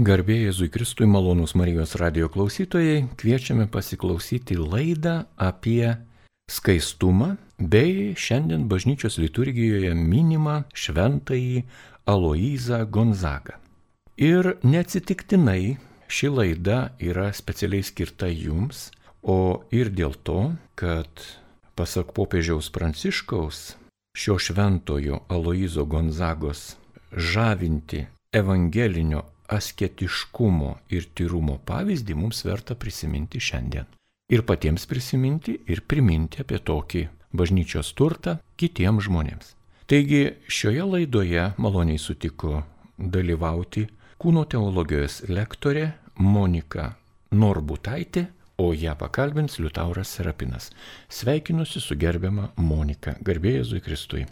Garbė Jėzui Kristui malonus Marijos radio klausytojai, kviečiame pasiklausyti laidą apie skaistumą bei šiandien bažnyčios liturgijoje minimą šventąjį Aloizą Gonzagą. Ir neatsitiktinai ši laida yra specialiai skirta jums, o ir dėl to, kad pasak popiežiaus Pranciškaus šio šventojo Aloizo Gonzagos žavinti evangelinio asketiškumo ir tyrumo pavyzdį mums verta prisiminti šiandien. Ir patiems prisiminti ir priminti apie tokį bažnyčios turtą kitiems žmonėms. Taigi šioje laidoje maloniai sutiko dalyvauti kūno teologijos lektorė Monika Norbutaitė, o ją pakalbins Liutauras Serapinas. Sveikinusi su gerbiama Monika, garbėjai Jėzui Kristui.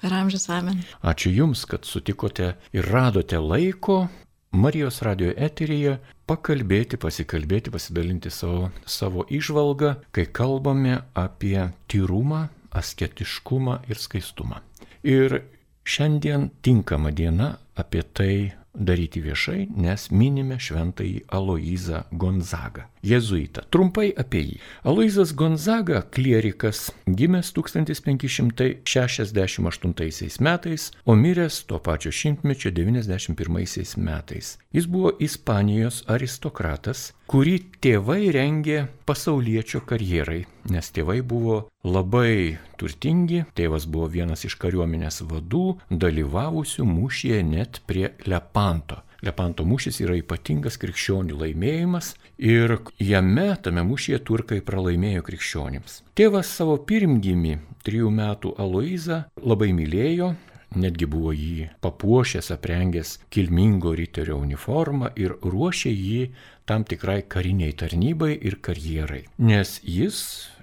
Per amžius amen. Ačiū Jums, kad sutikote ir radote laiko Marijos radio eteryje pakalbėti, pasikalbėti, pasidalinti savo, savo išvalgą, kai kalbame apie tyrumą, asketiškumą ir skaistumą. Ir šiandien tinkama diena apie tai daryti viešai, nes minime šventąjį Aloizą Gonzagą. Jėzuitą. Trumpai apie jį. Aloizas Gonzaga, klierikas, gimęs 1568 metais, o miręs tuo pačiu šimtmečio 91 metais. Jis buvo Ispanijos aristokratas, kurį tėvai rengė pasaulietčio karjerai, nes tėvai buvo labai turtingi, tėvas buvo vienas iš kariuomenės vadų, dalyvavusių mūšyje net prie Lepanto. Lepanto mūšis yra ypatingas krikščionių laimėjimas ir jame tame mūšyje turkai pralaimėjo krikščionims. Tėvas savo pirmgimį, trijų metų Aloizą, labai mylėjo, netgi buvo jį papuošęs, aprengęs kilmingo riterio uniformą ir ruošė jį tam tikrai kariniai tarnybai ir karjerai, nes jis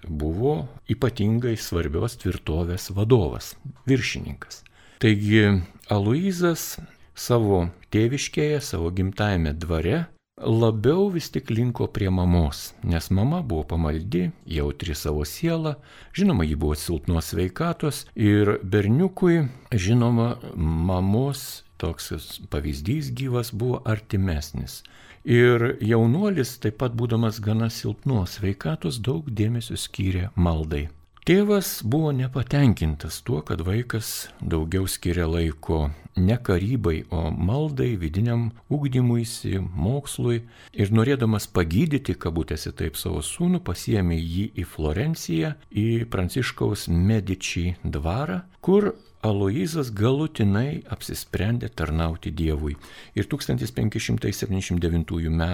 buvo ypatingai svarbios tvirtovės vadovas, viršininkas. Taigi Aloizas savo tėviškėje, savo gimtajame dvare labiau vis tik linko prie mamos, nes mama buvo pamaldi, jautri savo sielą, žinoma, ji buvo silpnos sveikatos ir berniukui, žinoma, mamos toks pavyzdys gyvas buvo artimesnis. Ir jaunuolis, taip pat būdamas gana silpnos sveikatos, daug dėmesio skyrė maldai. Tėvas buvo nepatenkintas tuo, kad vaikas daugiau skiria laiko ne karybai, o maldai, vidiniam ugdymuisi, mokslui ir norėdamas pagydyti, kabutėsi taip, savo sūnų, pasiemė jį į Florenciją, į Pranciškaus Medičiai dvarą, kur Aloizas galutinai apsisprendė tarnauti Dievui. Ir 1579 m.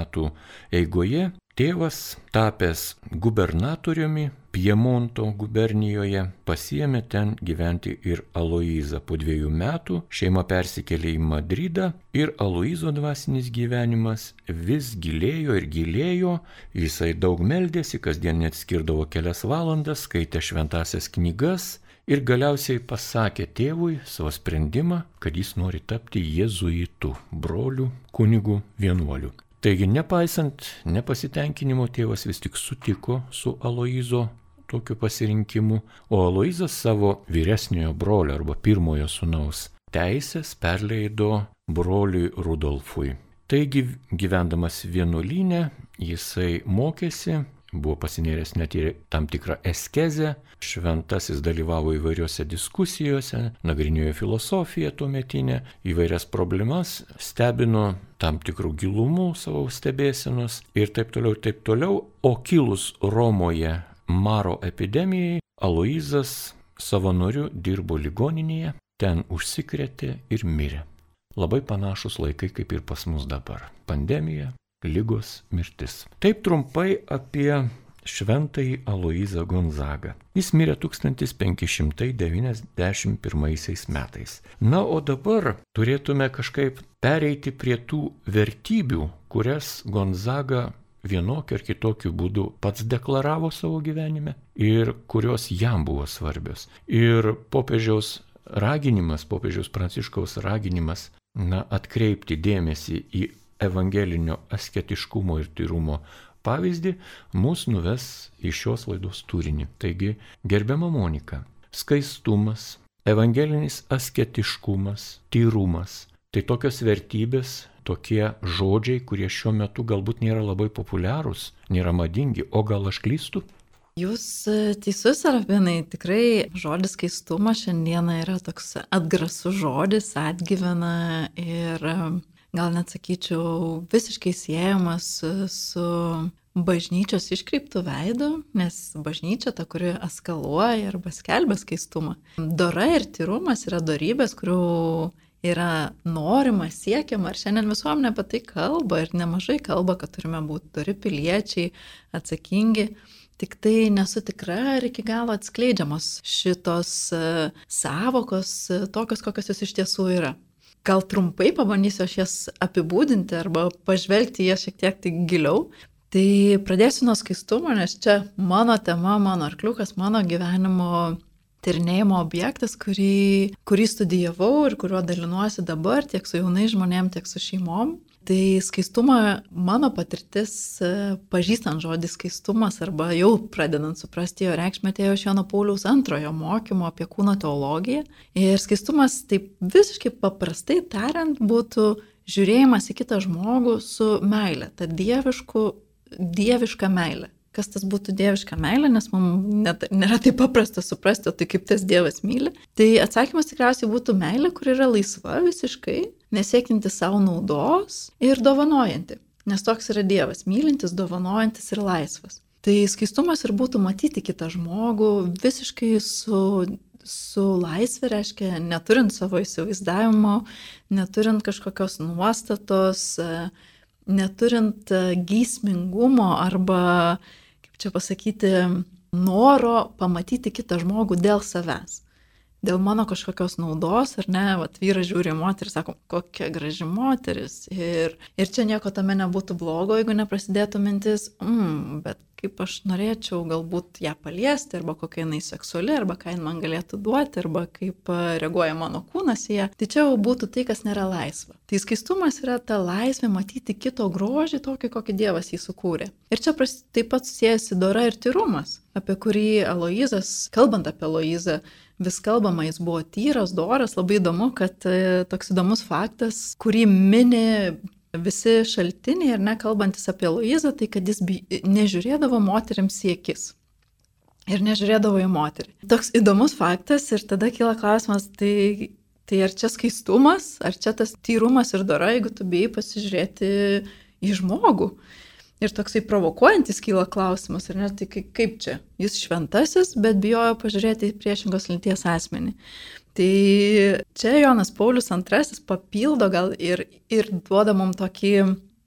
eigoje tėvas, tapęs gubernatoriumi Piemonto gubernijoje, pasiemė ten gyventi ir Aloizą. Po dviejų metų šeima persikėlė į Madridą ir Aloizo dvasinis gyvenimas vis gilėjo ir gilėjo, jisai daug meldėsi, kasdien net skirdavo kelias valandas, skaitė šventasias knygas ir galiausiai pasakė tėvui savo sprendimą, kad jis nori tapti jėzuitu, broliu, kunigu, vienuoliu. Taigi, nepaisant nepasitenkinimo, tėvas vis tik sutiko su Aloizo tokiu pasirinkimu, o Aloizas savo vyresniojo brolio arba pirmojo sunaus teisės perleido broliui Rudolfui. Taigi, gyvendamas vienuolynę, jisai mokėsi buvo pasinėręs net į tam tikrą eskezę, šventasis dalyvavo įvairiose diskusijose, nagrinėjo filosofiją tuo metinę, įvairias problemas, stebino tam tikrų gilumų savo stebėsenos ir taip toliau, ir taip toliau, o kilus Romoje maro epidemijai, Aloizas savanoriu dirbo ligoninėje, ten užsikrėtė ir mirė. Labai panašus laikai kaip ir pas mus dabar. Pandemija, lygos mirtis. Taip trumpai apie šventąjį Aloizą Gonzagą. Jis mirė 1591 metais. Na, o dabar turėtume kažkaip pereiti prie tų vertybių, kurias Gonzaga vienokiu ar kitokiu būdu pats deklaravo savo gyvenime ir kurios jam buvo svarbios. Ir popiežiaus raginimas, popiežiaus pranciškaus raginimas, na, atkreipti dėmesį į evangelinio asketiškumo ir tyrumo pavyzdį mus nuves į šios laidos turinį. Taigi, gerbiama Monika, skaistumas, evangelinis asketiškumas, tyrumas Tai tokios vertybės, tokie žodžiai, kurie šiuo metu galbūt nėra labai populiarūs, nėra madingi, o gal aš klystu? Jūs e, teisus, Arabinai, tikrai žodis keistumas šiandieną yra toks atgrasus žodis, atgyvena ir e, gal net sakyčiau visiškai siejamas su bažnyčios iškreiptų veidų, nes bažnyčia ta, kuri eskaluoja arba skelbia skaistumą. Dora ir tyrumas yra darybės, kurių yra norima, siekiama, ir šiandien visuomenė apie tai kalba ir nemažai kalba, kad turime būti dori piliečiai, atsakingi. Tik tai nesu tikra, ar iki galo atskleidžiamos šitos uh, savokos, uh, tokios, kokios jos iš tiesų yra. Gal trumpai pabandysiu aš jas apibūdinti arba pažvelgti jas šiek tiek tai giliau. Tai pradėsiu nuo skaistumo, nes čia mano tema, mano arkliukas, mano gyvenimo tyrinėjimo objektas, kurį, kurį studijavau ir kuriuo dalinuosi dabar tiek su jaunai žmonėm, tiek su šeimom. Tai skaistumą mano patirtis, pažįstant žodį skaistumas arba jau pradedant suprasti jo reikšmę, atėjo iš Jono Pauliaus antrojo mokymo apie kūno teologiją. Ir skaistumas, taip visiškai paprastai tariant, būtų žiūrėjimas į kitą žmogų su meile, ta dievišku dieviška meilė. Kas tas būtų dieviška meilė, nes mums nėra taip paprasta suprasti, tai kaip tas Dievas myli. Tai atsakymas tikriausiai būtų meilė, kur yra laisva visiškai, nesiekinti savo naudos ir dovanojanti. Nes toks yra Dievas - mylintis, dovanojantis ir laisvas. Tai skaistumas ir būtų matyti kitą žmogų visiškai su su laisvė reiškia neturint savo įsivaizdavimo, neturint kažkokios nuostatos, neturint geismingumo arba, kaip čia pasakyti, noro pamatyti kitą žmogų dėl savęs. Dėl mano kažkokios naudos, ar ne, vat vyras žiūri moterį sako, kokia graži moteris. Ir, ir čia nieko tame nebūtų blogo, jeigu neprasidėtų mintis, mm, bet kaip aš norėčiau galbūt ją paliesti, arba kokia jinai seksuali, arba ką jin man galėtų duoti, arba kaip reaguoja mano kūnas į ją. Tai čia jau būtų tai, kas nėra laisva. Tai skaistumas yra ta laisvė matyti kito grožį tokį, kokį Dievas jį sukūrė. Ir čia taip pat siejasi dora ir tyrumas, apie kurį Aloizas, kalbant apie Aloizą, vis kalbama, jis buvo tyras, doras, labai įdomu, kad e, toks įdomus faktas, kurį mini visi šaltiniai ir nekalbantis apie Luizą, tai kad jis nežiūrėdavo moteriams į akis. Ir nežiūrėdavo į moterį. Toks įdomus faktas ir tada kyla klausimas, tai, tai ar čia skaistumas, ar čia tas tyrumas ir dora, jeigu tu bijai pasižiūrėti į žmogų. Ir toksai provokuojantis kyla klausimas, ar ne, tai kaip čia? Jis šventasis, bet bijojo pažiūrėti į priešingos linties asmenį. Tai čia Jonas Paulius II papildo gal ir, ir duoda mums tokį,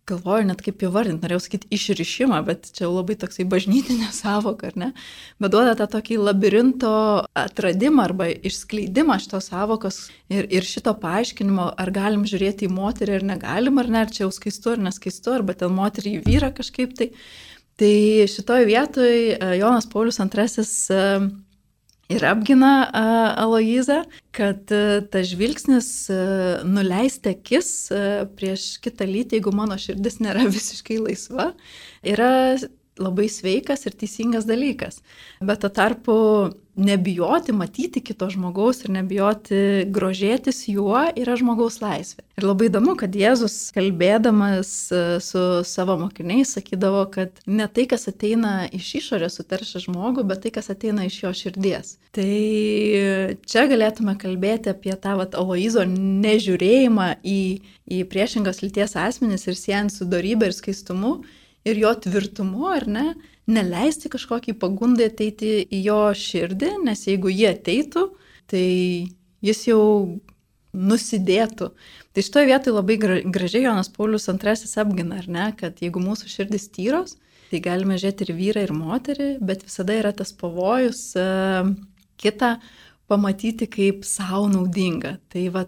galvoju net kaip įvardinti, norėjau sakyti išrišimą, bet čia labai toksai bažnytinė savoka, ar ne? Bet duoda tą tokį labirinto atradimą arba išskleidimą šitos savokos ir, ir šito paaiškinimo, ar galim žiūrėti į moterį ar negalim, ar ne, ar čia jau skaistu ar neskaistu, arba ten moterį į vyrą kažkaip tai. Tai šitoje vietoje Jonas Paulius II ir apgina Aloizą, kad tas žvilgsnis nuleisti akis prieš kitą lytį, jeigu mano širdis nėra visiškai laisva, yra labai sveikas ir teisingas dalykas. Bet to tarpu nebijoti matyti kito žmogaus ir nebijoti grožėtis juo yra žmogaus laisvė. Ir labai įdomu, kad Jėzus kalbėdamas e, su savo mokiniais sakydavo, kad ne tai, kas ateina iš išorės suteršia žmogų, bet tai, kas ateina iš jo širdies. Tai čia galėtume kalbėti apie tą vat, Aloizo nežiūrėjimą į, į priešingos lyties asmenis ir siejant su darybė ir skaistumu ir jo tvirtumu, ar ne, neleisti kažkokį pagundą ateiti į jo širdį, nes jeigu jie ateitų, tai jis jau nusidėtų. Tai šitoje vietoje labai gražiai Jonas Paulius II apgina, ar ne, kad jeigu mūsų širdis tyros, tai galime žiūrėti ir vyrą, ir moterį, bet visada yra tas pavojus uh, kitą pamatyti kaip savo naudinga. Tai va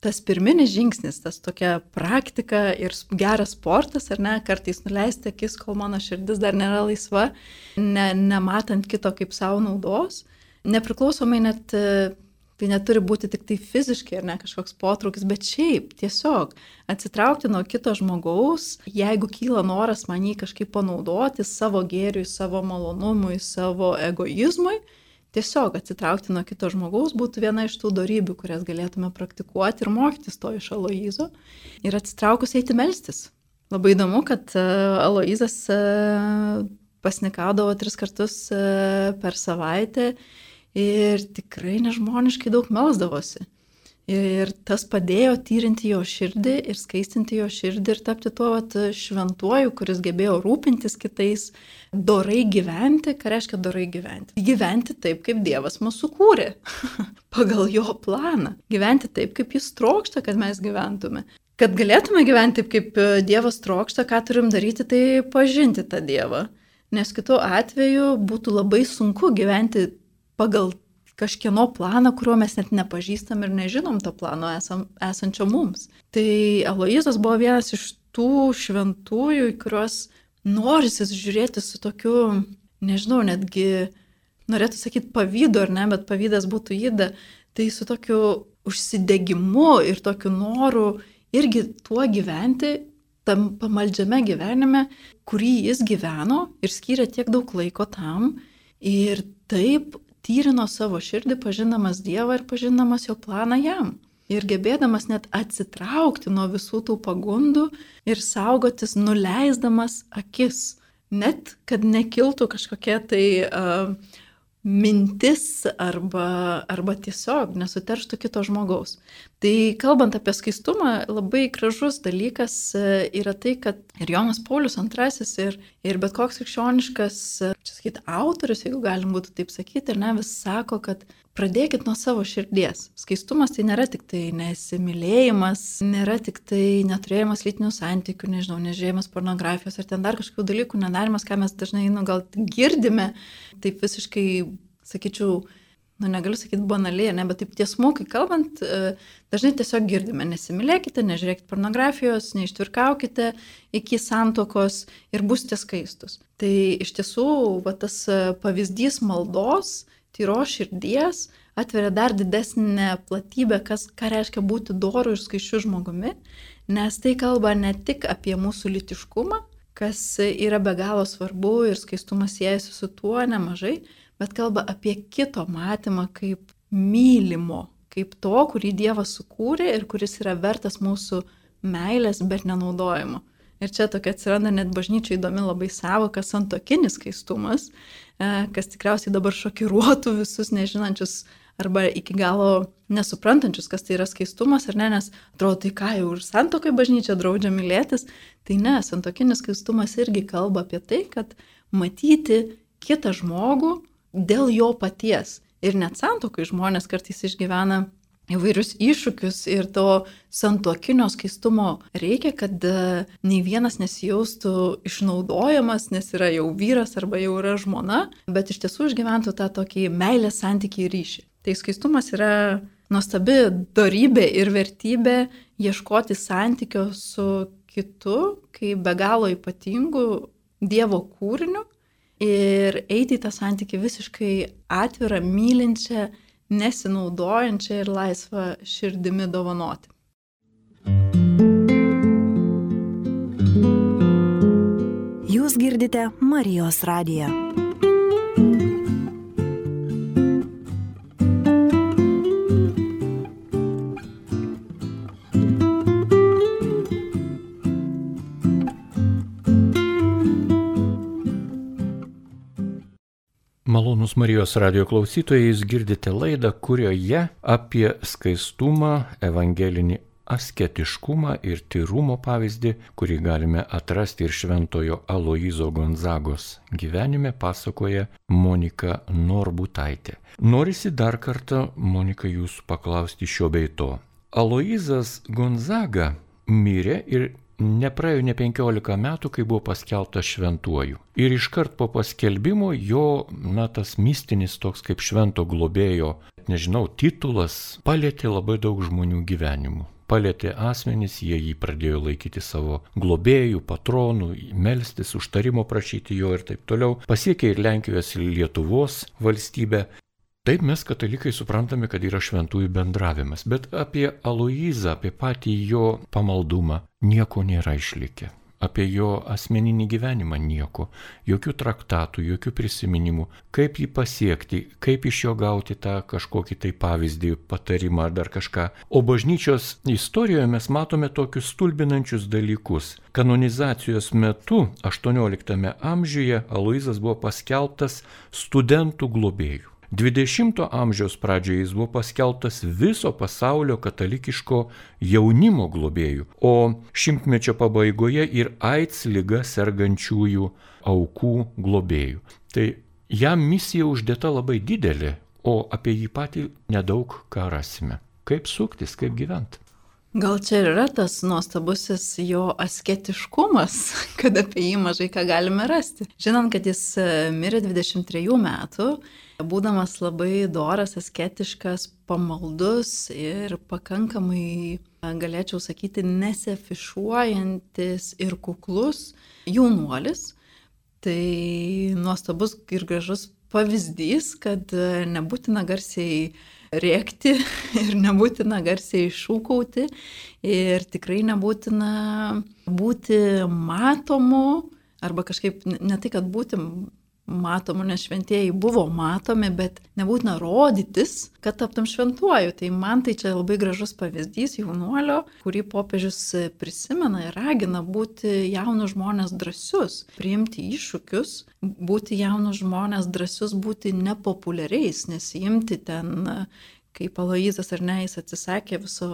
tas pirminis žingsnis, tas tokia praktika ir geras sportas, ar ne, kartais nuleisti akis, kol mano širdis dar nėra laisva, ne, nematant kito kaip savo naudos, nepriklausomai net, tai neturi būti tik tai fiziškai ar ne kažkoks potraukis, bet šiaip tiesiog atsitraukti nuo kito žmogaus, jeigu kyla noras man jį kažkaip panaudoti savo gėriui, savo malonumui, savo egoizmui, tiesiog atsitraukti nuo kito žmogaus būtų viena iš tų darybių, kurias galėtume praktikuoti ir mokytis to iš Aloizo. Ir atsitraukus eiti melstis. Labai įdomu, kad e, Aloizas e, pasnikaudavo tris kartus e, per savaitę ir tikrai nežmoniškai daug melsdavosi. Ir tas padėjo tyrinti jo širdį ir skaistinti jo širdį ir tapti tuo vat, šventuoju, kuris gebėjo rūpintis kitais, dorai gyventi. Ką reiškia dorai gyventi? Gyventi taip, kaip Dievas mūsų kūrė, pagal jo planą. Gyventi taip, kaip jis trokšta, kad mes gyventume. Kad galėtume gyventi taip, kaip Dievas trokšta, ką turim daryti, tai pažinti tą Dievą. Nes kitu atveju būtų labai sunku gyventi pagal kažkieno planą, kurio mes net nepažįstam ir nežinom to plano esam, esančio mums. Tai Aloizas buvo vienas iš tų šventųjų, į kuriuos norisi žiūrėti su tokiu, nežinau, netgi norėtų sakyti pavydu ar ne, bet pavydas būtų įda, tai su tokiu užsidegimu ir tokiu noru irgi tuo gyventi, tam pamaldžiame gyvenime, kurį jis gyveno ir skyrė tiek daug laiko tam. Ir taip tyrino savo širdį, pažinamas Dievą ir pažinamas jo planą jam. Ir gebėdamas net atsitraukti nuo visų tų pagundų ir saugotis, nuleisdamas akis. Net kad nekiltų kažkokia tai uh, mintis arba, arba tiesiog nesuterštų kito žmogaus. Tai kalbant apie skaistumą, labai gražus dalykas e, yra tai, kad ir Jonas Paulius II ir, ir bet koks krikščioniškas, e, čia sakyti, autorius, jeigu galim būtų taip sakyti, ir ne vis sako, kad pradėkit nuo savo širdies. Skaistumas tai nėra tik tai nesimylėjimas, nėra tik tai neturėjimas lytinių santykių, nežinau, nežiūrėjimas pornografijos ar ten dar kažkokių dalykų, nedarimas, ką mes dažnai, nu, gal girdime, taip visiškai, sakyčiau, nu negaliu sakyti banaliai, ne, bet taip tiesmukai kalbant, e, dažnai tiesiog girdime, nesimylėkite, nežiūrėkite pornografijos, neištvirkaukite iki santokos ir būsite skaistus. Tai iš tiesų, va, tas e, pavyzdys maldos, tyros širdies atveria dar didesnę platybę, kas, ką reiškia būti doru ir skaičiu žmogumi, nes tai kalba ne tik apie mūsų litiškumą, kas yra be galo svarbu ir skaistumas siejasi su tuo nemažai, bet kalba apie kito matymą kaip mylimo, kaip to, kurį Dievas sukūrė ir kuris yra vertas mūsų meilės, bet nenaudojimo. Ir čia tokia atsiranda net bažnyčiai įdomi labai savoka santokinis skaistumas, kas tikriausiai dabar šokiruotų visus nežinančius arba iki galo nesuprantančius, kas tai yra skaistumas ar ne, nes atrodo, tai ką jau ir santokai bažnyčia draudžia mylėtis, tai ne, santokinis skaistumas irgi kalba apie tai, kad matyti kitą žmogų dėl jo paties. Ir net santokai žmonės kartais išgyvena įvairius iššūkius ir to santuokinio skaistumo reikia, kad e, nei vienas nesijaustų išnaudojamas, nes yra jau vyras arba jau yra žmona, bet iš tiesų išgyventų tą tokį meilės santykį ir ryšį. Tai skaistumas yra nuostabi darybė ir vertybė ieškoti santykio su kitu, kaip be galo ypatingu Dievo kūriniu ir eiti į tą santykį visiškai atvirą, mylinčią nesinaudojančią ir laisvą širdimi dovanoti. Jūs girdite Marijos radiją. Malonus Marijos radio klausytojai, jūs girdite laidą, kurioje apie skaistumą, evangelinį asketiškumą ir tyrumo pavyzdį, kurį galime atrasti ir šventojo Aloizo Gonzagos gyvenime, pasakoja Monika Norbutaitė. Norisi dar kartą, Monika, jūsų paklausti šio bei to. Aloizas Gonzaga mirė ir Nepraėjo ne 15 metų, kai buvo paskelbtas šventuoju. Ir iškart po paskelbimo jo, na, tas mistinis toks kaip švento globėjo, nežinau, titulas palėtė labai daug žmonių gyvenimų. Palėtė asmenys, jie jį pradėjo laikyti savo globėjų, patronų, melstis, užtarimo prašyti jo ir taip toliau. Pasiekė ir Lenkijos ir Lietuvos valstybę. Taip mes katalikai suprantame, kad yra šventųjų bendravimas, bet apie Aloizą, apie patį jo pamaldumą nieko nėra išlikę. apie jo asmeninį gyvenimą nieko, jokių traktatų, jokių prisiminimų, kaip jį pasiekti, kaip iš jo gauti tą kažkokį tai pavyzdį, patarimą ar dar kažką. O bažnyčios istorijoje mes matome tokius stulbinančius dalykus. Kanonizacijos metu 18 amžiuje Aloizas buvo paskelbtas studentų globėjų. 20 amžiaus pradžioje jis buvo paskeltas viso pasaulio katalikiško jaunimo globėjų, o šimtmečio pabaigoje ir AIDS lyga sergančiųjų aukų globėjų. Tai jam misija uždėta labai didelė, o apie jį patį nedaug ką rasime. Kaip suktis, kaip gyventi. Gal čia ir yra tas nuostabusis jo asketiškumas, kad apie jį mažai ką galime rasti. Žinant, kad jis mirė 23 metų, būdamas labai doras, asketiškas, pamaldus ir pakankamai, galėčiau sakyti, nesiafišuojantis ir kuklus jaunuolis, tai nuostabus ir gražus pavyzdys, kad nebūtina garsiai rėkti ir nebūtina garsiai šūkauti ir tikrai nebūtina būti matomu arba kažkaip ne tai, kad būti matomų, nes šventieji buvo matomi, bet nebūtina rodytis, kad taptum šventuoju. Tai man tai čia labai gražus pavyzdys jaunuolio, kurį popiežius prisimena ir ragina būti jaunus žmonės drąsius, priimti iššūkius, būti jaunus žmonės drąsius, būti nepopuliariais, nesijimti ten kaip Aloizas ar ne, jis atsisakė viso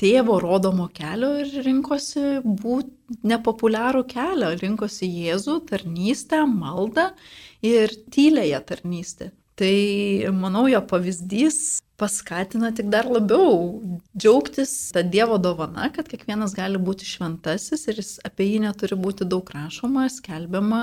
tėvo rodomo kelio ir rinkosi būti nepopuliarų kelią, rinkosi Jėzų, tarnystę, maldą ir tylėje tarnystę. Tai manau, jo pavyzdys paskatina tik dar labiau džiaugtis tą Dievo dovana, kad kiekvienas gali būti šventasis ir jis apie jį neturi būti daug rašoma, skelbiama,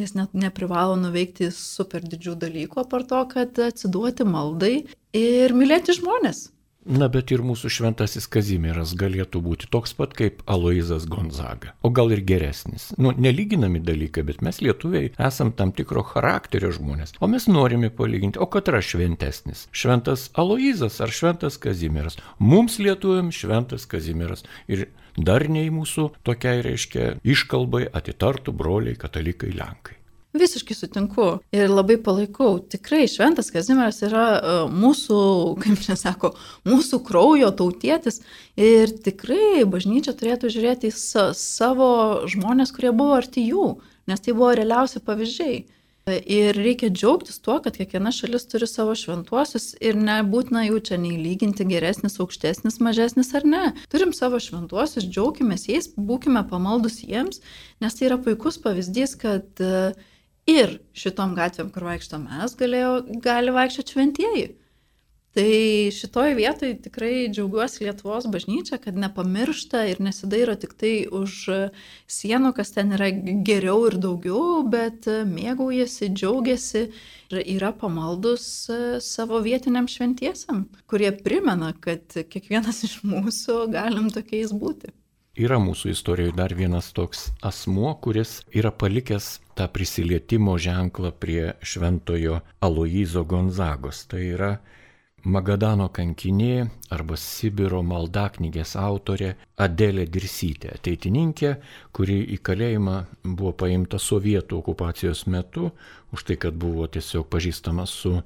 jis net neprivalo nuveikti super didžių dalykų, apar to, kad atsiduoti maldai ir mylėti žmonės. Na, bet ir mūsų šventasis Kazimieras galėtų būti toks pat kaip Aloizas Gonzaga. O gal ir geresnis. Nu, nelyginami dalykai, bet mes lietuviai esam tam tikro charakterio žmonės. O mes norime palyginti, o kad yra šventesnis. Šventas Aloizas ar šventas Kazimieras. Mums lietuviam šventas Kazimieras. Ir dar nei mūsų tokiai reiškia iškalbai atitartų broliai katalikai Lenkai. Visiškai sutinku ir labai palaikau. Tikrai Šventas Kazimieras yra uh, mūsų, kaip čia sako, mūsų kraujo tautietis ir tikrai bažnyčia turėtų žiūrėti į sa savo žmonės, kurie buvo arti jų, nes tai buvo realiausi pavyzdžiai. Ir reikia džiaugtis tuo, kad kiekviena šalis turi savo šventuosius ir nebūtina jų čia nei lyginti geresnis, aukštesnis, mažesnis ar ne. Turim savo šventuosius, džiaugimės jais, būkime pamaldus jiems, nes tai yra puikus pavyzdys, kad uh, ir šitom gatvėm, kur vaikšto mes, galėjo, gali vaikščioti šventieji. Tai šitoj vietoj tikrai džiaugiuosi Lietuvos bažnyčia, kad nepamiršta ir nesidairo tik tai už sienų, kas ten yra geriau ir daugiau, bet mėgaujasi, džiaugiasi ir yra pamaldus savo vietiniam šventiesiam, kurie primena, kad kiekvienas iš mūsų galim tokiais būti. Yra mūsų istorijoje dar vienas toks asmuo, kuris yra palikęs tą prisilietimo ženklą prie šventojo Aloizo Gonzagos. Tai yra Magadano kankinė arba Sibiro maldaknygės autorė Adelė Dirsytė, ateitininkė, kuri į kalėjimą buvo paimta sovietų okupacijos metu už tai, kad buvo tiesiog pažįstama su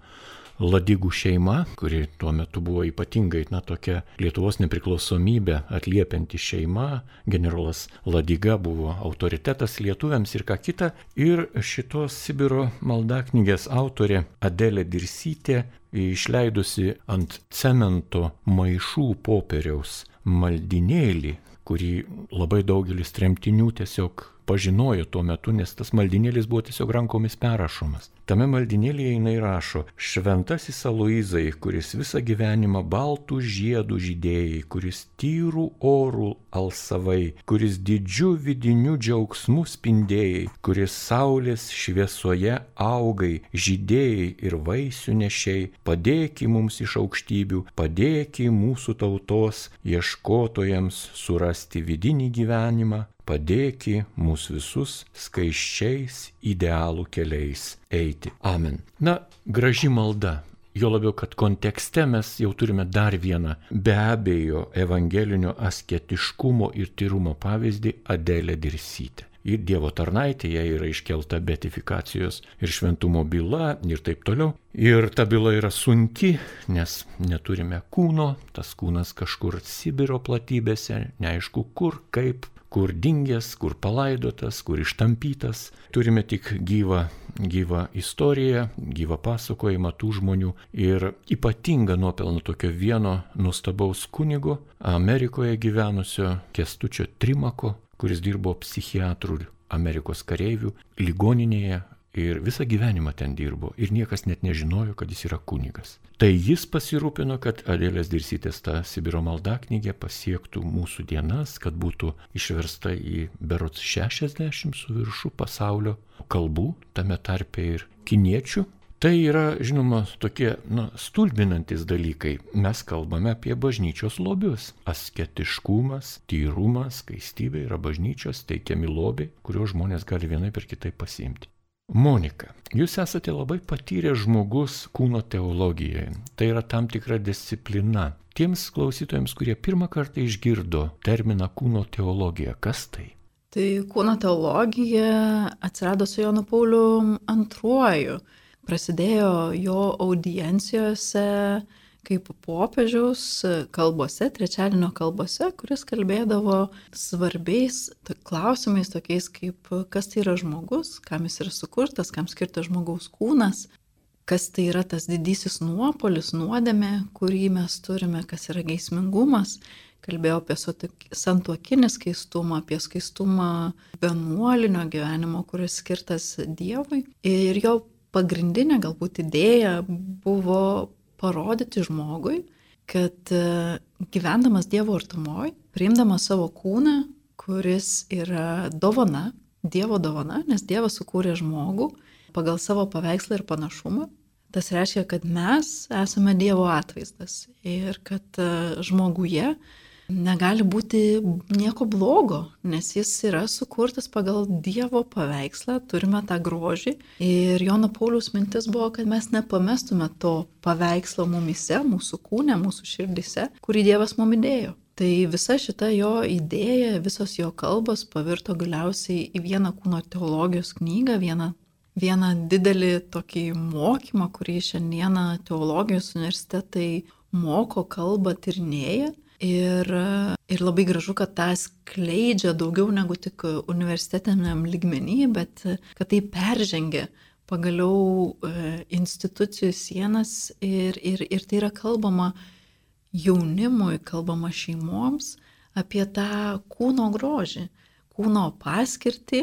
Ladigų šeima, kuri tuo metu buvo ypatingai, na, tokia Lietuvos nepriklausomybė atliepianti šeima, generolas Ladiga buvo autoritetas lietuviams ir ką kita. Ir šitos Sibiro maldaknygės autorė Adelė Dirsytė išleidusi ant cemento maišų popieriaus maldinėlį, kurį labai daugelis tremtinių tiesiog pažinojo tuo metu, nes tas maldinėlis buvo tiesiog rankomis perrašomas. Tame maldinėlėje jinai rašo, šventasis Aloizai, kuris visą gyvenimą baltų žiedų žydėjai, kuris tyrų orų alsavai, kuris didžių vidinių džiaugsmų spindėjai, kuris saulės šviesoje augai, žydėjai ir vaisių nešiai, padėki mums iš aukštybių, padėki mūsų tautos ieškotojams surasti vidinį gyvenimą, padėki mūsų visus skaiščiais idealų keliais eiti. Amen. Na, graži malda. Jo labiau, kad kontekste mes jau turime dar vieną be abejo evangelinio asketiškumo ir tyrumo pavyzdį Adelę Dirsytę ir Dievo tarnaitė, jai yra iškelta betifikacijos ir šventumo byla ir taip toliau. Ir ta byla yra sunki, nes neturime kūno, tas kūnas kažkur Sibiro platybėse, neaišku kur, kaip, kur dingęs, kur palaidotas, kur ištampytas. Turime tik gyvą, gyvą istoriją, gyvą pasakojimą tų žmonių ir ypatingą nuopelną tokio vieno nuostabaus kunigo Amerikoje gyvenusio Kestučio Trimako, kuris dirbo psichiatrų Amerikos kareivių ligoninėje ir visą gyvenimą ten dirbo ir niekas net nežinojo, kad jis yra kunigas. Tai jis pasirūpino, kad Adėlės Dirsytės ta Sibiro maldaknygė pasiektų mūsų dienas, kad būtų išversta į berots 60 su viršu pasaulio kalbų, tame tarpe ir kiniečių, Tai yra, žinoma, tokie na, stulbinantis dalykai. Mes kalbame apie bažnyčios lobius. Asketiškumas, tyrumas, skaistybė yra bažnyčios teikiami lobiai, kuriuos žmonės gali vienai per kitai pasiimti. Monika, jūs esate labai patyręs žmogus kūno teologijoje. Tai yra tam tikra disciplina. Tiems klausytojams, kurie pirmą kartą išgirdo terminą kūno teologija, kas tai? Tai kūno teologija atsirado su Jonu Pauliu antruoju prasidėjo jo audiencijose kaip popiežiaus kalbose, trečiadienio kalbose, kuris kalbėdavo svarbiais klausimais, tokiais kaip kas tai yra žmogus, kam jis yra sukurtas, kam skirtas žmogaus kūnas, kas tai yra tas didysis nuopolis, nuodėmė, kurį mes turime, kas yra geismingumas. Kalbėjau apie santuokinį skaistumą, apie skaistumą vienuolinio gyvenimo, kuris skirtas Dievui. Ir jo pagrindinė galbūt idėja buvo parodyti žmogui, kad e, gyvendamas Dievo artumoj, priimdamas savo kūną, kuris yra dovana, Dievo dovana, nes Dievas sukūrė žmogų pagal savo paveikslą ir panašumą, tas reiškia, kad mes esame Dievo atvaizdas ir kad e, žmoguje negali būti nieko blogo, nes jis yra sukurtas pagal Dievo paveikslą, turime tą grožį. Ir Jono Paulius mintis buvo, kad mes nepamestume to paveikslo mumise, mūsų kūne, mūsų širdise, kurį Dievas mum įdėjo. Tai visa šita jo idėja, visos jo kalbos pavirto galiausiai į vieną kūno teologijos knygą, vieną, vieną didelį tokį mokymą, kurį šiandieną teologijos universitetai moko, kalba, tirnėja. Ir, ir labai gražu, kad tą skleidžia daugiau negu tik universitetiniam lygmenį, bet kad tai peržengia pagaliau e, institucijų sienas ir, ir, ir tai yra kalbama jaunimui, kalbama šeimoms apie tą kūno grožį, kūno paskirtį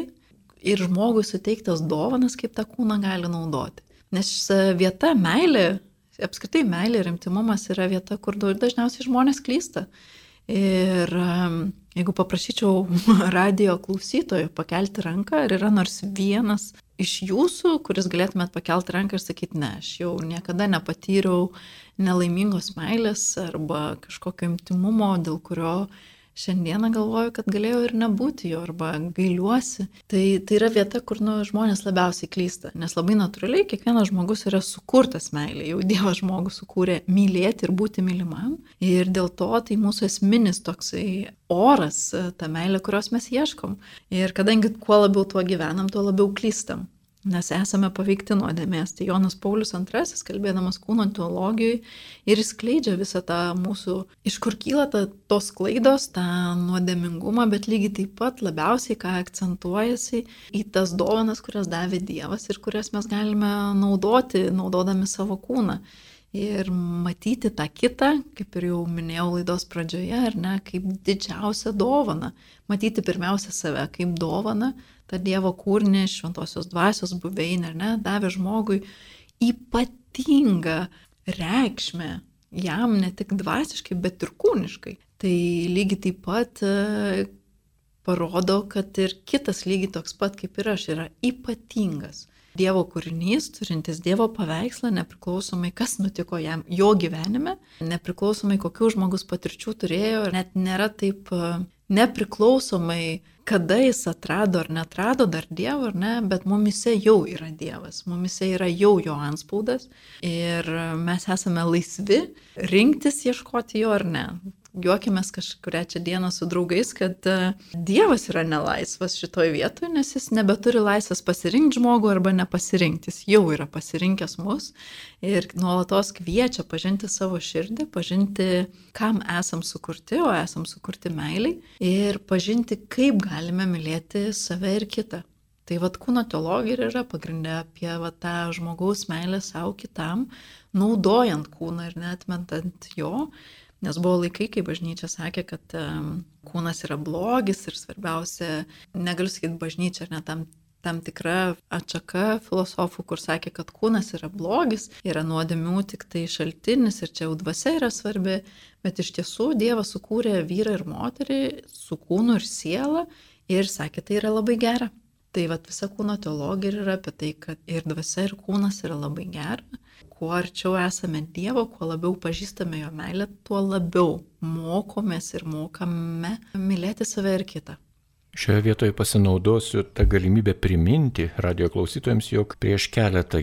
ir žmogui suteiktas dovanas, kaip tą kūną gali naudoti. Nes vieta meilė apskritai meilė ir intimumas yra vieta, kur dažniausiai žmonės klysta. Ir jeigu paprašyčiau radio klausytojų pakelti ranką, ar yra nors vienas iš jūsų, kuris galėtumėt pakelti ranką ir sakyti, ne, aš jau niekada nepatyriau nelaimingos meilės arba kažkokio intimumo, dėl kurio šiandieną galvoju, kad galėjo ir nebūti jo arba gailiuosi. Tai, tai yra vieta, kur nu, žmonės labiausiai klysta, nes labai natūraliai kiekvienas žmogus yra sukurtas meilė, jau Dievas žmogų sukūrė mylėti ir būti mylimam. Ir dėl to tai mūsų esminis toksai oras, ta meilė, kurios mes ieškom. Ir kadangi kuo labiau tuo gyvenam, tuo labiau klystam nes esame paveikti nuodėmės. Tai Jonas Paulius II, kalbėdamas kūno teologijai, ir skleidžia visą tą mūsų, iš kur kyla ta, tos klaidos, tą nuodėmingumą, bet lygiai taip pat labiausiai, ką akcentuojasi į tas dovanas, kurias davė Dievas ir kurias mes galime naudoti, naudodami savo kūną. Ir matyti tą kitą, kaip ir jau minėjau laidos pradžioje, ar ne, kaip didžiausią dovaną. Matyti pirmiausia save kaip dovaną, tą Dievo kūrinį, šventosios dvasios buveinę, ar ne, davė žmogui ypatingą reikšmę jam ne tik dvasiškai, bet ir kūniškai. Tai lygiai taip pat e, parodo, kad ir kitas lygiai toks pat kaip ir aš yra ypatingas. Dievo kūrinys, turintis Dievo paveikslą, nepriklausomai kas nutiko jam jo gyvenime, nepriklausomai kokių žmogus patirčių turėjo, net nėra taip e, nepriklausomai, kada jis atrado ar netrado dar Dievo ar ne, bet mumise jau yra Dievas, mumise yra jau jo anspaudas ir mes esame laisvi rinktis ieškoti jo ar ne juokimės kažkuria čia dieną su draugais, kad e, Dievas yra nelaisvas šitoje vietoje, nes jis nebeturi laisvės pasirinkti žmogų arba nepasirinkti, jis jau yra pasirinkęs mus ir nuolatos kviečia pažinti savo širdį, pažinti, kam esam sukurti, o esam sukurti meiliai ir pažinti, kaip galime mylėti save ir kitą. Tai vad kūno teologija yra pagrindė apie va, tą žmogaus meilę savo kitam, naudojant kūną ir netmentant jo, Nes buvo laikai, kai bažnyčia sakė, kad kūnas yra blogis ir svarbiausia, negaliu sakyti bažnyčia, ar ne tam, tam tikra atšaka filosofų, kur sakė, kad kūnas yra blogis, yra nuodėmių tik tai šaltinis ir čia jau dvasia yra svarbi, bet iš tiesų Dievas sukūrė vyrą ir moterį su kūnu ir siela ir sakė, tai yra labai gera. Tai vat visa kūno teologija yra apie tai, kad ir dvasia, ir kūnas yra labai gera. Kuo arčiau esame Dievo, kuo labiau pažįstame jo meilę, tuo labiau mokomės ir mokame mylėti save ir kitą. Šioje vietoje pasinaudosiu tą galimybę priminti radio klausytojams, jog prieš keletą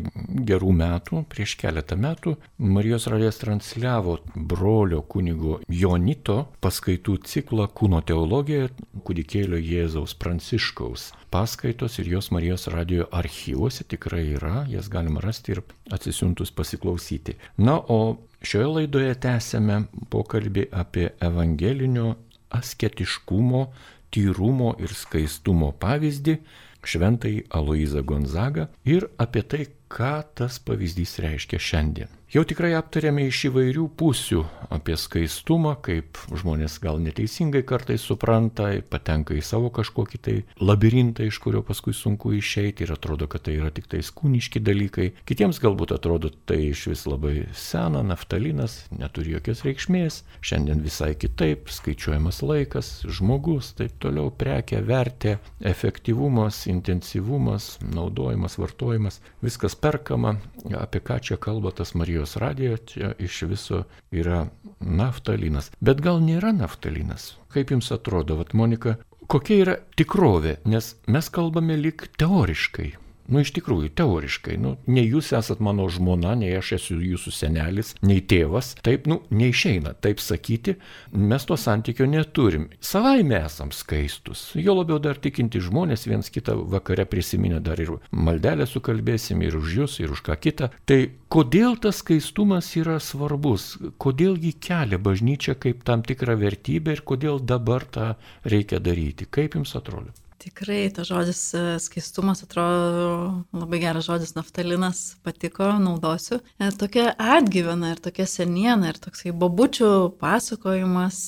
gerų metų, prieš keletą metų Marijos radijas transliavo brolio kunigo Jonito paskaitų ciklą Kūno teologija kūdikėlio Jėzaus Pranciškaus. Paskaitos ir jos Marijos radio archyvuose tikrai yra, jas galima rasti ir atsisiuntus pasiklausyti. Na, o šioje laidoje tęsėme pokalbį apie evangelinio asketiškumo tyrumo ir skaistumo pavyzdį, šventai Aloizą Gonzagą ir apie tai, ką tas pavyzdys reiškia šiandien. Jau tikrai aptarėme iš įvairių pusių apie skaistumą, kaip žmonės gal neteisingai kartais supranta, patenka į savo kažkokį tai labirintą, iš kurio paskui sunku išeiti ir atrodo, kad tai yra tik tais kūniški dalykai. Kitiems galbūt atrodo tai iš vis labai sena, naftalinas, neturi jokios reikšmės, šiandien visai kitaip, skaičiuojamas laikas, žmogus, taip toliau, prekia, vertė, efektyvumas, intensyvumas, naudojimas, vartojimas, viskas perkama, apie ką čia kalba tas Marijos Marijos radijo čia iš viso yra naftalinas. Bet gal nėra naftalinas? Kaip jums atrodo, vat Monika, kokia yra tikrovė? Nes mes kalbame lik teoriškai. Nu, iš tikrųjų, teoriškai, nu, nei jūs esat mano žmona, nei aš esu jūsų senelis, nei tėvas, taip, nu, neišeina taip sakyti, mes to santykio neturim. Savaime esam skaistus, jo labiau dar tikinti žmonės viens kitą vakare prisiminę dar ir maldelę sukalbėsim ir už jūs, ir už ką kitą. Tai kodėl tas skaistumas yra svarbus, kodėl jį kelia bažnyčia kaip tam tikrą vertybę ir kodėl dabar tą reikia daryti, kaip jums atrodo? Tikrai, tas žodis e, skaistumas atrodo labai geras žodis, naftalinas patiko, naudosiu. E, tokia atgyvena ir tokia seniena ir toksai babučių pasakojimas.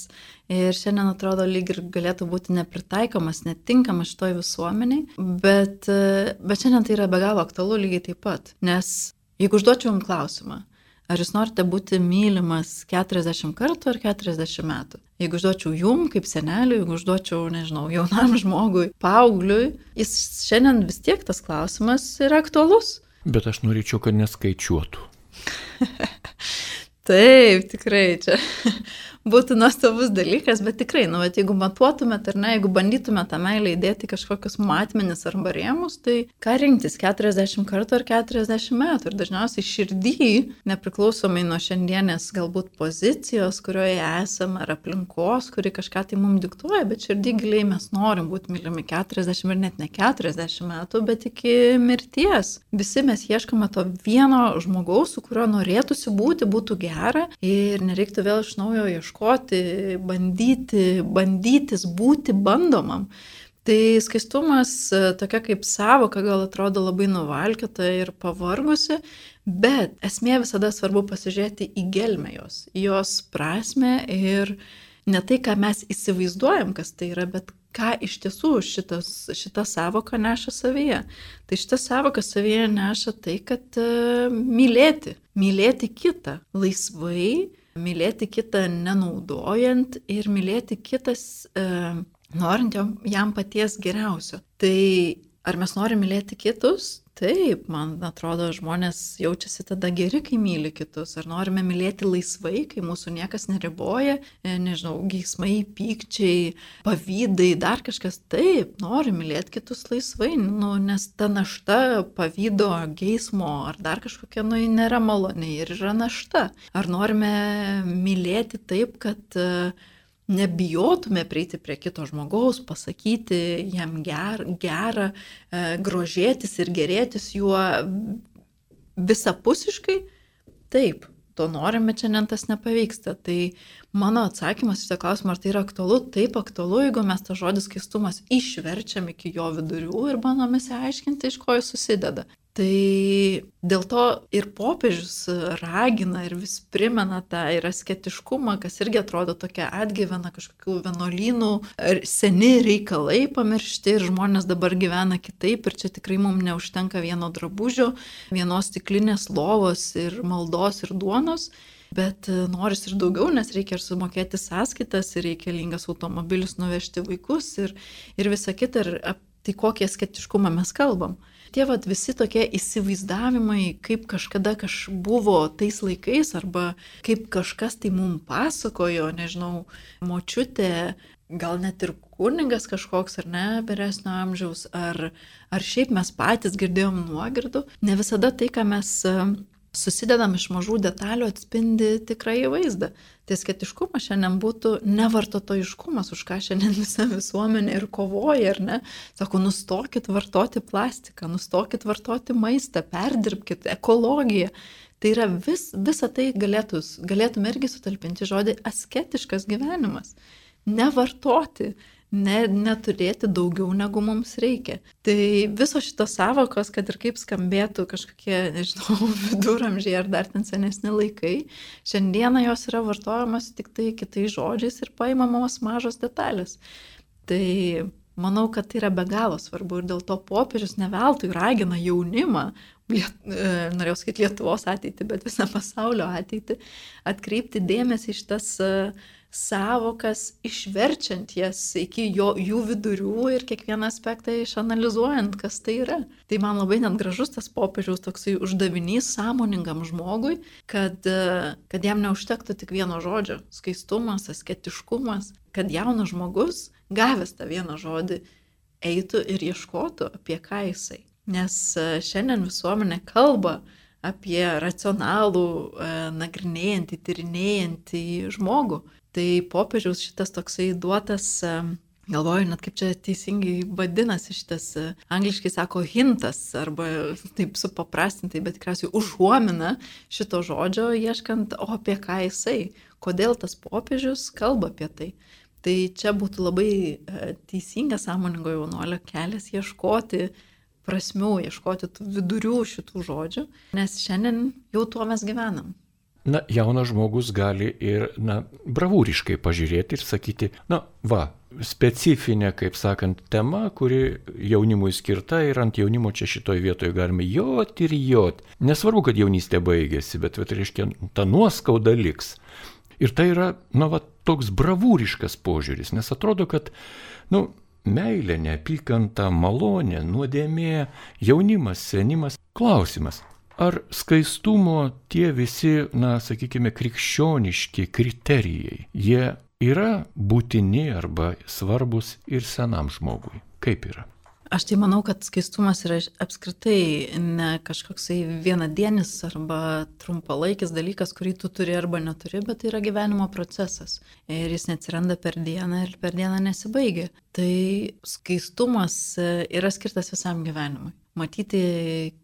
Ir šiandien atrodo lyg ir galėtų būti nepritaikomas, netinkamas šitoj visuomeniai, bet, e, bet šiandien tai yra be galo aktualu lygiai taip pat. Nes jeigu užduočiau jums klausimą, Ar jūs norite būti mylimas 40 kartų ar 40 metų? Jeigu užduočiau jum kaip seneliui, jeigu užduočiau, nežinau, jaunam žmogui, paaugliui, jis šiandien vis tiek tas klausimas yra aktualus. Bet aš norėčiau, kad neskaičiuotų. Taip, tikrai čia būtų nuostabus dalykas, bet tikrai, nu, bet jeigu matuotumėt ar ne, jeigu bandytumėt tą meilę įdėti kažkokius matmenis arba rėmus, tai ką rinktis - 40 kartų ar 40 metų. Ir dažniausiai širdį, nepriklausomai nuo šiandienės galbūt pozicijos, kurioje esame, ar aplinkos, kuri kažką tai mums diktuoja, bet širdį giliai mes norim būti mylimi 40 ir net ne 40 metų, bet iki mirties. Visi mes ieškome to vieno žmogaus, su kuriuo norėtųsi būti, būtų gera ir nereiktų vėl iš naujo ieškoti ieškoti, bandyti, bandytis būti bandomam. Tai skaistumas e, tokia kaip savoka gal atrodo labai nuvalkita ir pavargusi, bet esmė visada svarbu pasižiūrėti į gelmę jos, jos prasme ir ne tai, ką mes įsivaizduojam, kas tai yra, bet ką iš tiesų šitas, šita savoka neša savyje. Tai šita savoka savyje neša tai, kad uh, mylėti, mylėti kitą laisvai, mylėti kitą nenaudojant ir mylėti kitas e, norint jam paties geriausio. Tai ar mes norime mylėti kitus, Taip, man atrodo, žmonės jaučiasi tada geri, kai myli kitus. Ar norime mylėti laisvai, kai mūsų niekas neriboja, e, nežinau, geismai, pykčiai, pavydai, dar kažkas. Taip, nori mylėti kitus laisvai, nu, nes ta našta, pavydo, geismo ar dar kažkokia, nu, nėra maloniai ir yra našta. Ar norime mylėti taip, kad uh, nebijotume prieiti prie kito žmogaus, pasakyti jam ger, gerą, e, grožėtis ir gerėtis juo visapusiškai, taip, to norime, šiandien tas nepavyksta. Tai mano atsakymas į tą klausimą, ar tai yra aktualu, taip aktualu, jeigu mes tą žodį skaistumas išverčiam iki jo vidurių ir bandome įsiaiškinti, iš ko jis susideda. Tai dėl to ir popiežius ragina ir vis primena tą ir asketiškumą, kas irgi atrodo tokia atgyvena kažkokių vienuolynų, seni reikalai pamiršti ir žmonės dabar gyvena kitaip ir čia tikrai mums neužtenka vieno drabužio, vienos stiklinės lovos ir maldos ir duonos. Bet noris ir daugiau, nes reikia ir sumokėti sąskaitas, ir reikalingas automobilius nuvežti vaikus ir, ir visa kita. Ir tai kokį skeptiškumą mes kalbam. Tie vat, visi tokie įsivaizdavimai, kaip kažkada kaž buvo tais laikais, arba kaip kažkas tai mums pasakojo, nežinau, močiutė, gal net ir kunigas kažkoks ar ne, vyresnio amžiaus, ar, ar šiaip mes patys girdėjom nuogirdų, ne visada tai, ką mes susidedam iš mažų detalių atspindi tikrąjį vaizdą. Tai sketiškumas šiandien būtų nevartotojiškumas, už ką šiandien visa visuomenė ir kovoja, ar ne? Sako, nustokit vartoti plastiką, nustokit vartoti maistą, perdirbkit ekologiją. Tai yra vis, visa tai galėtų, galėtume irgi sutalpinti žodį asketiškas gyvenimas. Nevartoti, ne, neturėti daugiau negu mums reikia. Tai visos šitos savokos, kad ir kaip skambėtų kažkokie, nežinau, viduramžiai ar dar ten senesni laikai, šiandieną jos yra vartojamas tik tai kitais žodžiais ir paimamos mažos detalės. Tai manau, kad tai yra be galo svarbu ir dėl to popiežius neveltui ragina jaunimą, liet, e, norėjau sakyti Lietuvos ateitį, bet visą pasaulio ateitį, atkreipti dėmesį iš tas uh, savokas, išverčiant jas iki jo, jų vidurių ir kiekvieną aspektą išanalizuojant, kas tai yra. Tai man labai net gražus tas popiežiaus toksai uždavinys sąmoningam žmogui, kad, kad jam neužtektų tik vieno žodžio - skaistumas, asketiškumas, kad jaunas žmogus, gavęs tą vieną žodį, eitų ir ieškotų, apie ką jisai. Nes šiandien visuomenė kalba apie racionalų, nagrinėjantį, tyrinėjantį žmogų, Tai popiežiaus šitas toksai duotas, galvoju net kaip čia teisingai vadinasi šitas, angliškai sako hintas, arba taip supaprastintai, bet tikriausiai užuomina šito žodžio, ieškant, o apie ką jisai, kodėl tas popiežius kalba apie tai. Tai čia būtų labai e, teisingas sąmoningo jaunuolio kelias ieškoti prasmių, ieškoti tų vidurių šitų žodžių, nes šiandien jau tuo mes gyvenam na, jaunas žmogus gali ir, na, bravūriškai pažiūrėti ir sakyti, na, va, specifinė, kaip sakant, tema, kuri jaunimui skirta ir ant jaunimo čia šitoje vietoje galime jot ir jot. Nesvarbu, kad jaunystė baigėsi, bet, bet reiškia, ta nuoskauda liks. Ir tai yra, na, va, toks bravūriškas požiūris, nes atrodo, kad, na, nu, meilė, neapykanta, malonė, nuodėmė, jaunimas, senimas. Klausimas, Ar skaistumo tie visi, na, sakykime, krikščioniški kriterijai, jie yra būtini arba svarbus ir senam žmogui? Kaip yra? Aš tai manau, kad skaistumas yra apskritai ne kažkoksai vienadienis arba trumpalaikis dalykas, kurį tu turi arba neturi, bet tai yra gyvenimo procesas. Ir jis neatsiranda per dieną ir per dieną nesibaigia. Tai skaistumas yra skirtas visam gyvenimui matyti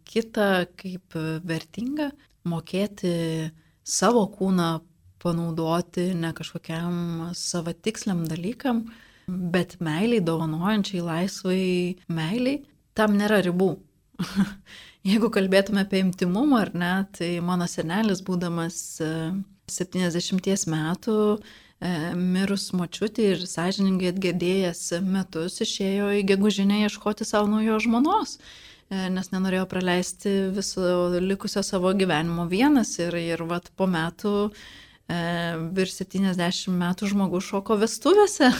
kitą kaip vertingą, mokėti savo kūną panaudoti ne kažkokiam savatiksliam dalykam, bet meiliai, dovanojančiai, laisvai meiliai, tam nėra ribų. Jeigu kalbėtume apie imtimumą ar ne, tai mano senelis, būdamas 70 e, metų, e, mirus močiutį ir sąžiningai atgėdėjęs metus, išėjo į gegužinę ieškoti savo naujos žmonos. E, nes nenorėjo praleisti viso likusio savo gyvenimo vienas ir, ir vat, po metų e, virš 70 metų žmogus šoko vestuvėse.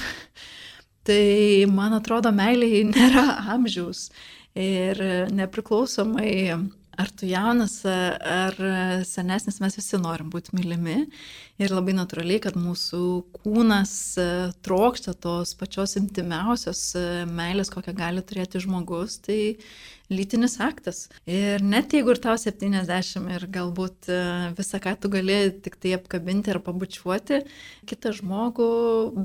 tai man atrodo, meiliai nėra amžiaus. Ir nepriklausomai ar tu jaunas, ar senesnis, mes visi norim būti mylimi. Ir labai natūraliai, kad mūsų kūnas trokšta tos pačios intimiausios meilės, kokią gali turėti žmogus. Tai lytinis aktas. Ir net jeigu ir tau 70 ir galbūt e, visą, ką tu gali tik tai apkabinti ar pabučiuoti kitą žmogų,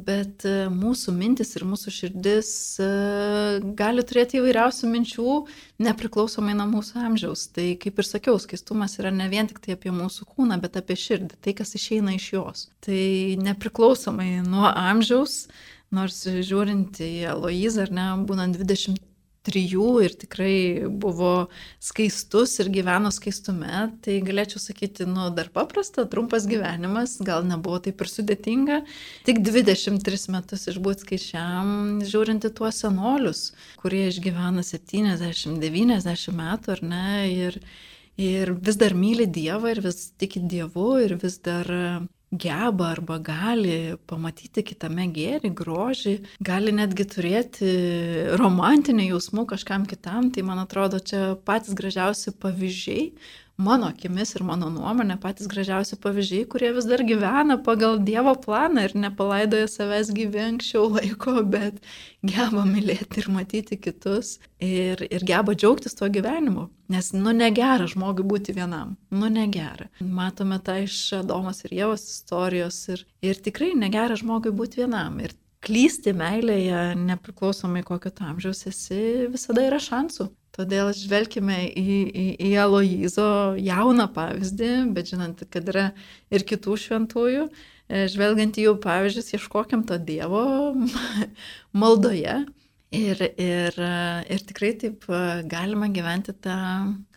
bet e, mūsų mintis ir mūsų širdis e, gali turėti įvairiausių minčių, nepriklausomai nuo mūsų amžiaus. Tai kaip ir sakiau, skaistumas yra ne vien tik tai apie mūsų kūną, bet apie širdį, tai kas išeina iš jos. Tai nepriklausomai nuo amžiaus, nors žiūrint į Aloizą, ar ne, būnant 20 trijų ir tikrai buvo skaistus ir gyveno skaistume, tai galėčiau sakyti, nu, dar paprasta, trumpas gyvenimas, gal nebuvo taip ir sudėtinga, tik 23 metus išbūti skaičiam, žiūrint į tuos senolius, kurie išgyvena 70-90 metų, ar ne, ir, ir vis dar myli Dievą ir vis tiki Dievu ir vis dar geba arba gali pamatyti kitame gėrį, grožį, gali netgi turėti romantinių jausmų kažkam kitam, tai man atrodo čia patys gražiausi pavyzdžiai, mano akimis ir mano nuomonė patys gražiausi pavyzdžiai, kurie vis dar gyvena pagal Dievo planą ir nepalaidoja savęs gyvi anksčiau laiko, bet geba mylėti ir matyti kitus ir, ir geba džiaugtis tuo gyvenimu. Nes, nu, negera žmogui būti vienam, nu, negera. Matome tą iš Adomos ir Jėvos istorijos ir, ir tikrai negera žmogui būti vienam. Ir klysti meilėje, nepriklausomai kokio amžiaus esi, visada yra šansų. Todėl žvelgime į, į, į Aloizo jauną pavyzdį, bet žinant, kad yra ir kitų šventųjų, e, žvelgiant į jų pavyzdžius, ieškokim to Dievo maldoje ir, ir, ir tikrai taip e, galima gyventi tą,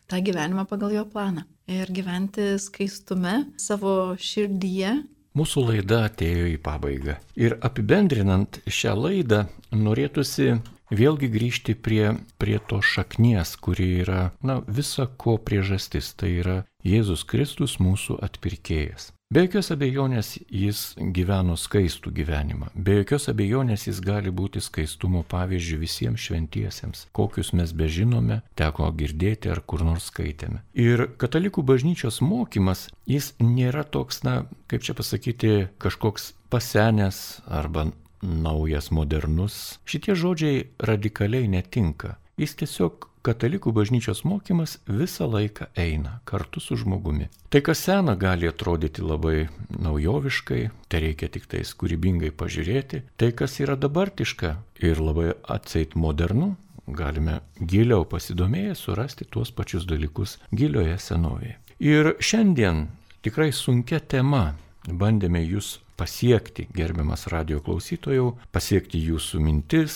tą gyvenimą pagal jo planą ir gyventi skaistume savo širdyje. Mūsų laida atėjo į pabaigą. Ir apibendrinant šią laidą, norėtųsi vėlgi grįžti prie, prie to šaknies, kuri yra, na, visa ko priežastis, tai yra Jėzus Kristus mūsų atpirkėjas. Be jokios abejonės jis gyveno skaistų gyvenimą, be jokios abejonės jis gali būti skaistumo pavyzdžių visiems šventiesiems, kokius mes bežinome, teko girdėti ar kur nors skaitėme. Ir katalikų bažnyčios mokymas, jis nėra toks, na, kaip čia pasakyti, kažkoks pasenęs arba naujas, modernus. Šitie žodžiai radikaliai netinka. Jis tiesiog katalikų bažnyčios mokymas visą laiką eina kartu su žmogumi. Tai, kas sena, gali atrodyti labai naujoviškai, tai reikia tik tais kūrybingai pažiūrėti. Tai, kas yra dabartiška ir labai atseit modernu, galime giliau pasidomėję surasti tuos pačius dalykus gilioje senovėje. Ir šiandien tikrai sunkia tema bandėme jūs pasiekti, gerbiamas radio klausytojų, pasiekti jūsų mintis,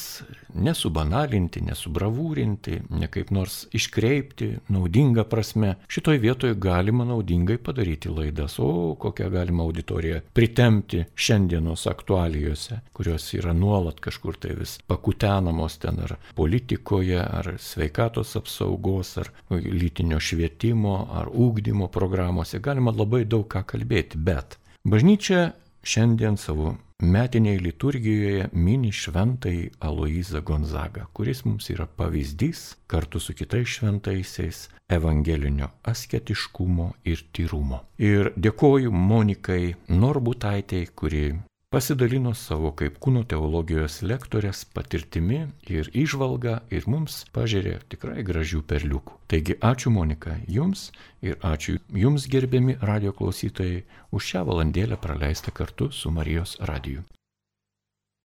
nesubanalinti, nesubravūrinti, ne kaip nors iškreipti, naudinga prasme. Šitoj vietoje galima naudingai padaryti laidas, o kokią galima auditoriją pritemti šiandienos aktualijose, kurios yra nuolat kažkur tai vis pakutenamos ten ar politikoje, ar sveikatos apsaugos, ar lytinio švietimo, ar ūkdymo programuose. Galima labai daug ką kalbėti, bet bažnyčia šiandien savo metiniai liturgijoje mini šventai Aloizą Gonzagą, kuris mums yra pavyzdys kartu su kitais šventaisiais evangelinio asketiškumo ir tyrumo. Ir dėkoju Monikai Norbutaitei, kuri pasidalino savo kaip kūno teologijos lektorės patirtimi ir išvalga ir mums pažiūrė tikrai gražių perliukų. Taigi ačiū Monika jums ir ačiū jums gerbiami radio klausytojai už šią valandėlę praleistą kartu su Marijos radiju.